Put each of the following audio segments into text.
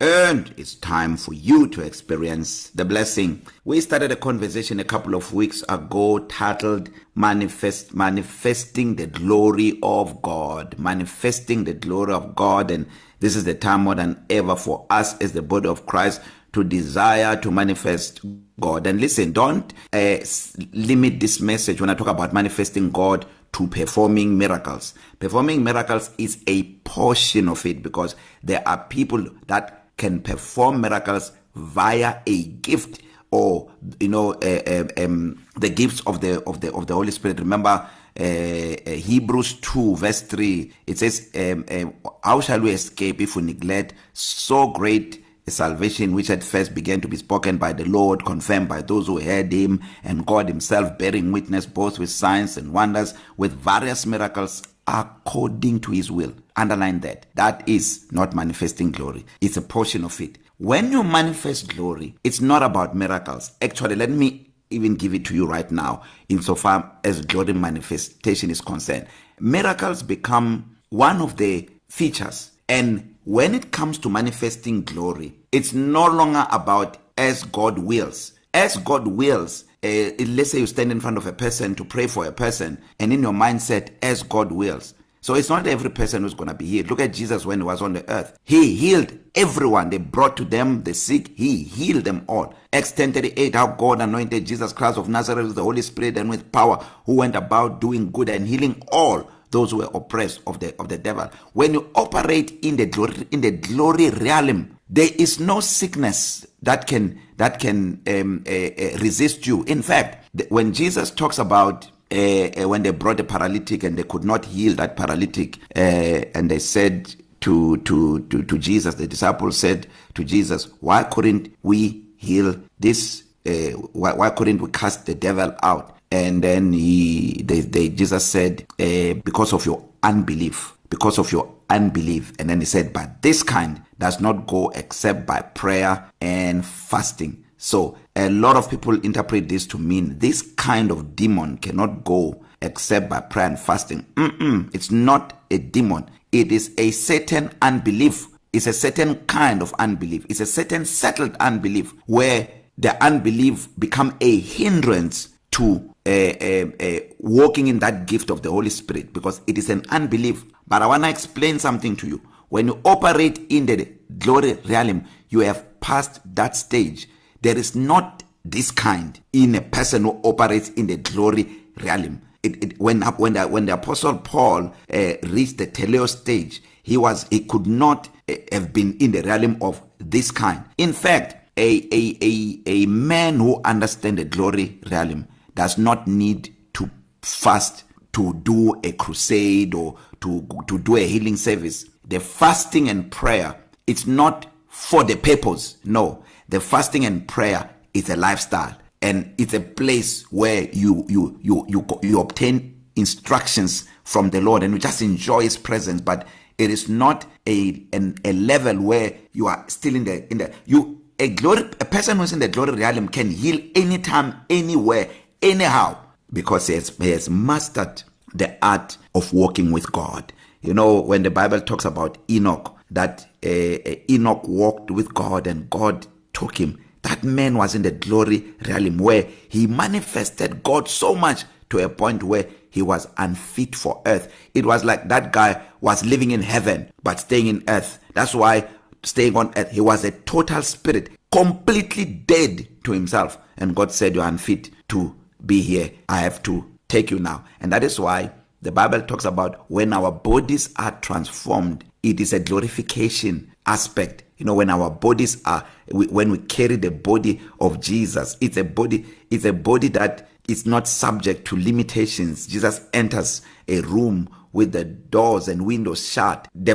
And it's time for you to experience the blessing. We started a conversation a couple of weeks ago titled Manifest Manifesting the Glory of God. Manifesting the glory of God and this is the time more than ever for us as the body of Christ to desire to manifest God. And listen, don't uh, limit this message when I talk about manifesting God to performing miracles. Performing miracles is a portion of it because there are people that can perform miracles via a gift or you know uh, um, the gifts of the of the of the Holy Spirit. Remember uh, Hebrews 2 verse 3 it says um, uh, how shall we escape if we neglect so great a salvation which at first began to be spoken by the Lord confirmed by those who heard him and God himself bearing witness both with signs and wonders with various miracles according to his will underline that that is not manifesting glory it's a portion of it when you manifest glory it's not about miracles actually let me even give it to you right now insofar as glory manifestation is concerned miracles become one of the features and when it comes to manifesting glory it's no longer about as god wills as god wills Uh, let's say you stand in front of a person to pray for a person, and in your mindset, as God wills. So it's not every person who's going to be healed. Look at Jesus when he was on the earth. He healed everyone. They brought to them the sick. He healed them all. Acts 10:38 how God anointed Jesus Christ of Nazareth with the Holy Spirit and with power, who went about doing good and healing all those who were oppressed of the of the devil. When you operate in the glory, in the glory realm, there is no sickness that can that can um, uh, uh, resist you in fact th- when jesus talks about uh, uh, when they brought a paralytic and they could not heal that paralytic uh, and they said to to to to Jesus the disciples said to Jesus why couldn't we heal this uh, why why couldn't we cast the devil out and then he they, they Jesus said uh, because of your unbelief because of your unbelief. And then he said, But this kind does not go except by prayer and fasting. So a lot of people interpret this to mean this kind of demon cannot go except by prayer and fasting. Mm-mm, it's not a demon. It is a certain unbelief. It's a certain kind of unbelief. It's a certain settled unbelief where the unbelief become a hindrance to uh, uh, uh, walking in that gift of the Holy Spirit because it is an unbelief But I want to explain something to you. When you operate in the glory realm, you have passed that stage. There is not this kind in a person who operates in the glory realm. It, it, when when the, when the apostle Paul uh, reached the teleos stage, he was he could not uh, have been in the realm of this kind. In fact, a a a a man who understands the glory realm does not need to fast to do a crusade or to to do a healing service the fasting and prayer it's not for the purpose no the fasting and prayer is a lifestyle and it's a place where you you you you you obtain instructions from the Lord and you just enjoy his presence but it is not a an, a level where you are still in the in the you a glory a person who's in the glory realm can heal anytime anywhere anyhow because he has, he has mastered the art of walking with God. You know, when the Bible talks about Enoch, that uh, uh, Enoch walked with God and God took him. That man was in the glory realm where he manifested God so much to a point where he was unfit for earth. It was like that guy was living in heaven but staying in earth. That's why staying on earth, he was a total spirit, completely dead to himself. And God said, You are unfit to be here. I have to take you now. And that is why the Bible talks about when our bodies are transformed, it is a glorification aspect. You know, when our bodies are we, when we carry the body of Jesus, it's a body it's a body that is not subject to limitations. Jesus enters a room with the doors and windows shut. The,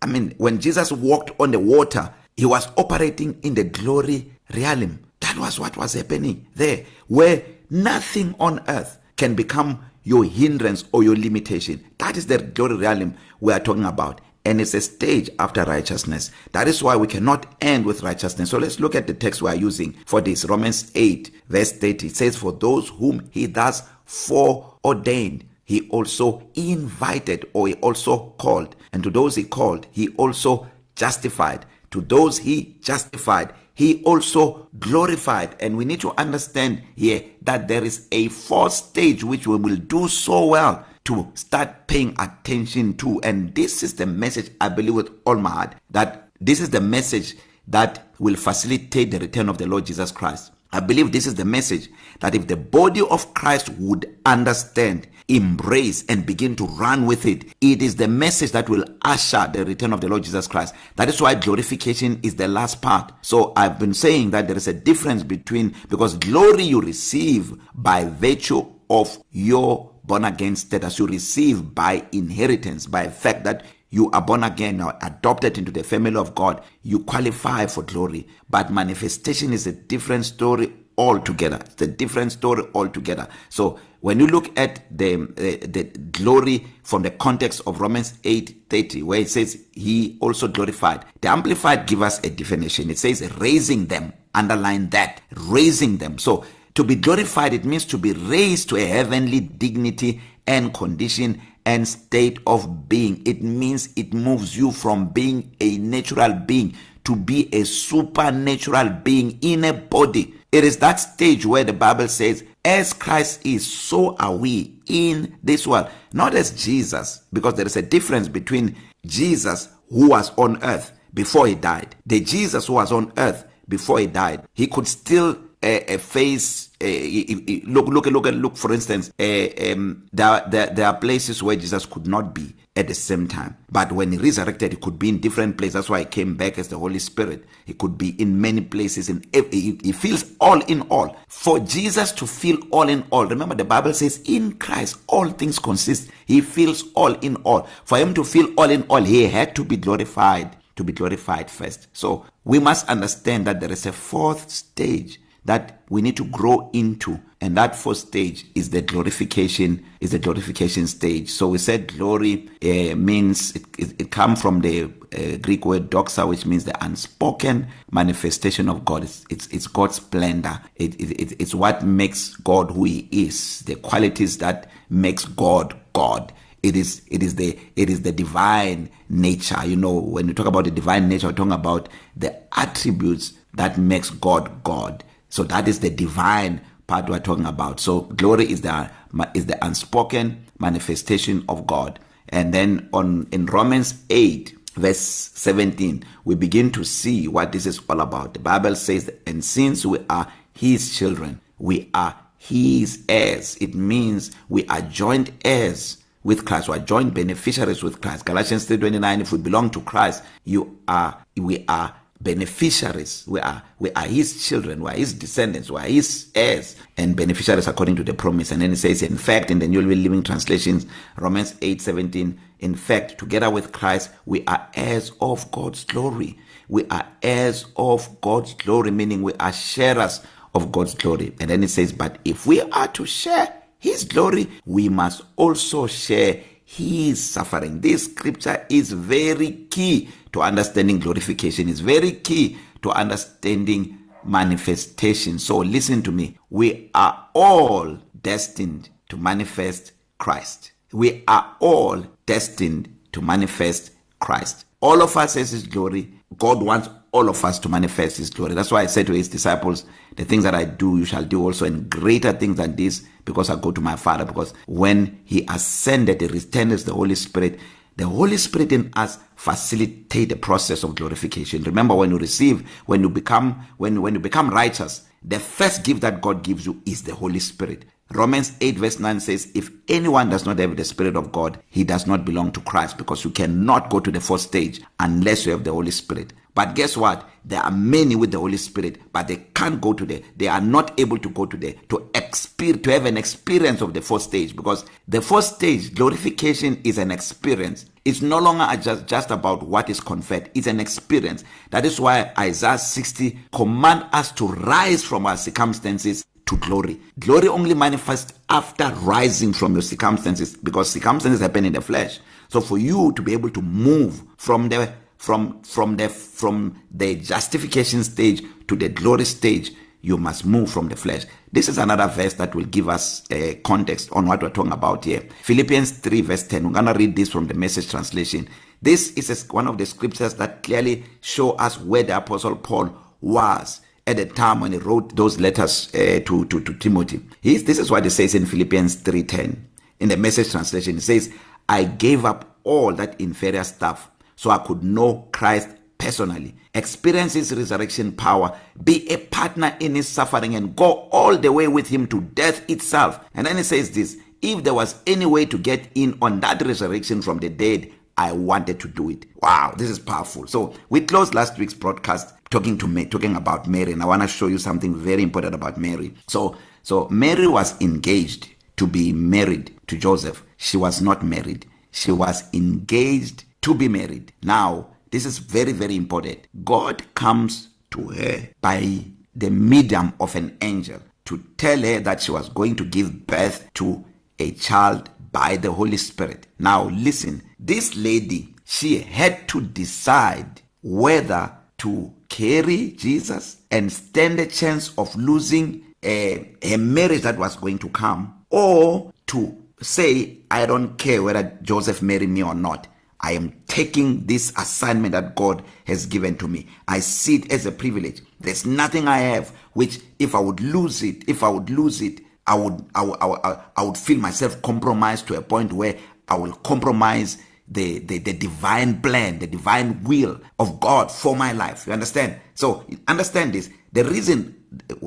I mean, when Jesus walked on the water, he was operating in the glory realm. That was what was happening there, where nothing on earth can become your hindrance or your limitation. That is the glory realm we are talking about. And it's a stage after righteousness. That is why we cannot end with righteousness. So let's look at the text we are using for this. Romans 8, verse 30. It says, For those whom he thus foreordained, he also invited or he also called. And to those he called, he also justified. To those he justified, he also glorified and we need to understand here that there is a fourth stage which we will do so well to start paying attention to and this is the message i believe with all my heart that this is the message that will facilitate the return of the lord jesus christ I believe this is the message that if the body of Christ would understand, embrace, and begin to run with it, it is the message that will usher the return of the Lord Jesus Christ. That is why glorification is the last part. So I've been saying that there is a difference between, because glory you receive by virtue of your born again status, you receive by inheritance, by fact that You are born again, now adopted into the family of God. You qualify for glory. But manifestation is a different story altogether. It's a different story altogether. So when you look at the uh, the glory from the context of Romans 8:30 where it says he also glorified the amplified give us a definition it says raising them underline that raising them so to be glorified it means to be raised to a heavenly dignity and condition and state of being. It means it moves you from being a natural being to be a supernatural being in a body. It is that stage where the Bible says, as Christ is, so are we in this world. Not as Jesus, because there is a difference between Jesus who was on earth before he died, the Jesus who was on earth before he died. He could still a, eh, a eh, face a, eh, look look look and look for instance um, there, there there are places where Jesus could not be at the same time but when he resurrected he could be in different places that's why he came back as the holy spirit he could be in many places in he, he feels all in all for Jesus to feel all in all remember the bible says in Christ all things consist he feels all in all for him to feel all in all he had to be glorified to be glorified first so we must understand that there is a fourth stage that we need to grow into and that fourth stage is the glorification is the glorification stage so we said glory uh, means it, it, it comes from the uh, greek word doxa which means the unspoken manifestation of god it's it's, it's god's splendor it, it, it it's what makes god who he is the qualities that makes god god it is it is the it is the divine nature you know when we talk about the divine nature we're talking about the attributes that makes god god So that is the divine part we're talking about. So glory is the is the unspoken manifestation of God. And then on in Romans 8 verse 17 we begin to see what this is all about. The Bible says and since we are his children, we are his heirs. It means we are joint heirs with Christ. We are joint beneficiaries with Christ. Galatians 3:29 if we belong to Christ, you are we are beneficiaries we are we are his children we are his descendants we are his heirs and beneficiaries according to the promise and then it says in fact in the new living translations Romans 8:17 in fact together with Christ we are heirs of God's glory we are heirs of God's glory meaning we are sharers of God's glory and then it says but if we are to share his glory we must also share his suffering this scripture is very key to understanding glorification is very key to understanding manifestation. So listen to me. We are all destined to manifest Christ. We are all destined to manifest Christ. All of us has his glory. God wants all of us to manifest his glory. That's why I said to his disciples, the things that I do, you shall do also and greater things than this because I go to my father. Because when he ascended, he returned as the Holy Spirit The Holy Spirit in us facilitate the process of glorification. Remember when you receive, when you become when when you become righteous, the first gift that God gives you is the Holy Spirit. Romans 8 verse 9 says if anyone does not have the spirit of God, he does not belong to Christ because you cannot go to the fourth stage unless you have the Holy Spirit. But guess what? There are many with the Holy Spirit, but they can't go to there. They are not able to go to there to experience to have an experience of the fourth stage because the fourth stage glorification is an experience. It's no longer just just about what is conferred. It's an experience. That is why Isaiah 60 command us to rise from our circumstances to glory. Glory only manifests after rising from your circumstances because circumstances happen in the flesh. So for you to be able to move from the from from the from the justification stage to the glory stage you must move from the flesh this is another verse that will give us a uh, context on what we're talking about here philippians 3 verse 10 we're going to read this from the message translation this is one of the scriptures that clearly show us where the apostle paul was at the time when he wrote those letters uh, to to to Timothy. He this is what it says in Philippians 3:10. In the message translation it says, "I gave up all that inferior stuff so I could know Christ personally, experience his resurrection power, be a partner in his suffering, and go all the way with him to death itself. And then he says this if there was any way to get in on that resurrection from the dead, I wanted to do it. Wow, this is powerful. So, we closed last week's broadcast talking to me talking about Mary and I want to show you something very important about Mary. So, so Mary was engaged to be married to Joseph. She was not married. She was engaged to be married. Now, this is very, very important. God comes to her by the medium of an angel to tell her that she was going to give birth to a child by the Holy Spirit. Now, listen, this lady, she had to decide whether to carry Jesus and stand a chance of losing a, eh, a marriage that was going to come or to say, I don't care whether Joseph marry me or not. I am taking this assignment that God has given to me. I see it as a privilege. There's nothing I have which if I would lose it, if I would lose it, I would I would, I would, I would feel myself compromised to a point where I will compromise the, the the divine plan, the divine will of God for my life. You understand? So understand this. The reason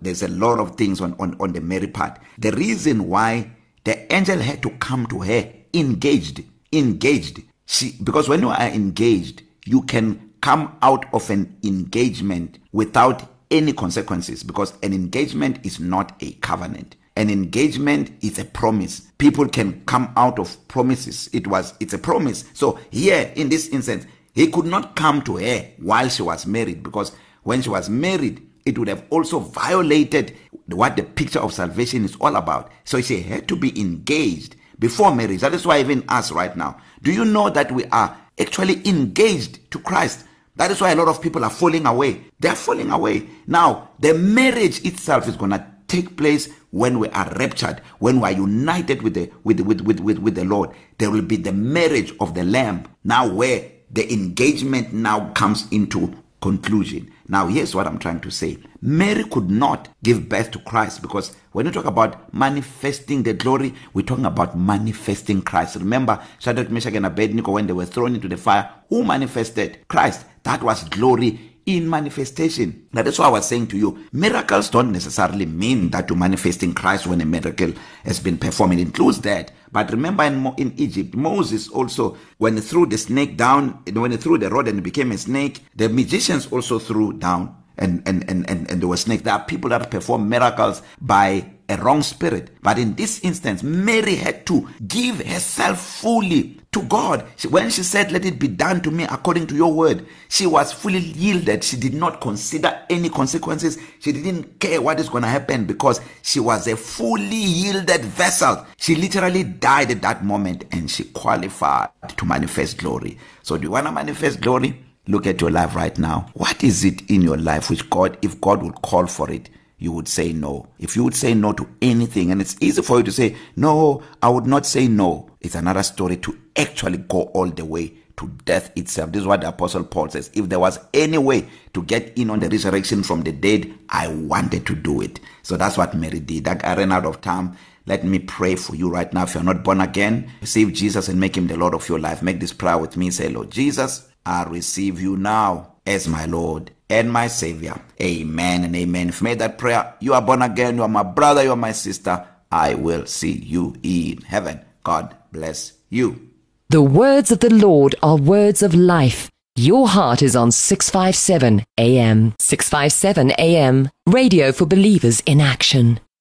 there's a lot of things on on on the Mary part. The reason why the angel had to come to her engaged engaged See, because when you are engaged, you can come out of an engagement without any consequences because an engagement is not a covenant. An engagement is a promise. People can come out of promises. It was it's a promise. So here in this instance, he could not come to her while she was married because when she was married, it would have also violated what the picture of salvation is all about. So she had to be engaged before marriage. That is why even us right now, do you know that we are actually engaged to Christ? That is why a lot of people are falling away. They are falling away. Now, the marriage itself is going to take place when we are raptured, when we are united with the with with with with, with the Lord. There will be the marriage of the lamb. Now where the engagement now comes into conclusion. Now, here's what I'm trying to say Mary could not give birth to Christ because when we talk about manifesting the glory, we're talking about manifesting Christ. Remember, Shadrach, Meshach, and Abednego, when they were thrown into the fire, who manifested? Christ. That was glory in manifestation. That is why I was saying to you, miracles don't necessarily mean that you're manifesting Christ when a miracle has been performed. It includes that. But remember in, in Egypt, Moses also, when he threw the snake down, when he threw the rod and it became a snake, the magicians also threw down and and and and, and there were snakes. There are people that perform miracles by a wrong spirit. But in this instance, Mary had to give herself fully to God. She, when she said, Let it be done to me according to your word, she was fully yielded. She did not consider any consequences. She didn't care what is going to happen because she was a fully yielded vessel. She literally died at that moment and she qualified to manifest glory. So, do you want to manifest glory? Look at your life right now. What is it in your life which God, if God would call for it, you would say no. If you would say no to anything, and it's easy for you to say, No, I would not say no, it's another story to actually go all the way to death itself. This is what the Apostle Paul says. If there was any way to get in on the resurrection from the dead, I wanted to do it. So that's what Mary did. I ran out of time. Let me pray for you right now. If you're not born again, receive Jesus and make him the Lord of your life. Make this prayer with me. Say, Lord Jesus, I receive you now as my Lord and my Savior. Amen and amen. If you made that prayer, you are born again. You are my brother. You are my sister. I will see you in heaven. God bless you. The words of the Lord are words of life. Your heart is on 657 AM. 657 AM. Radio for believers in action.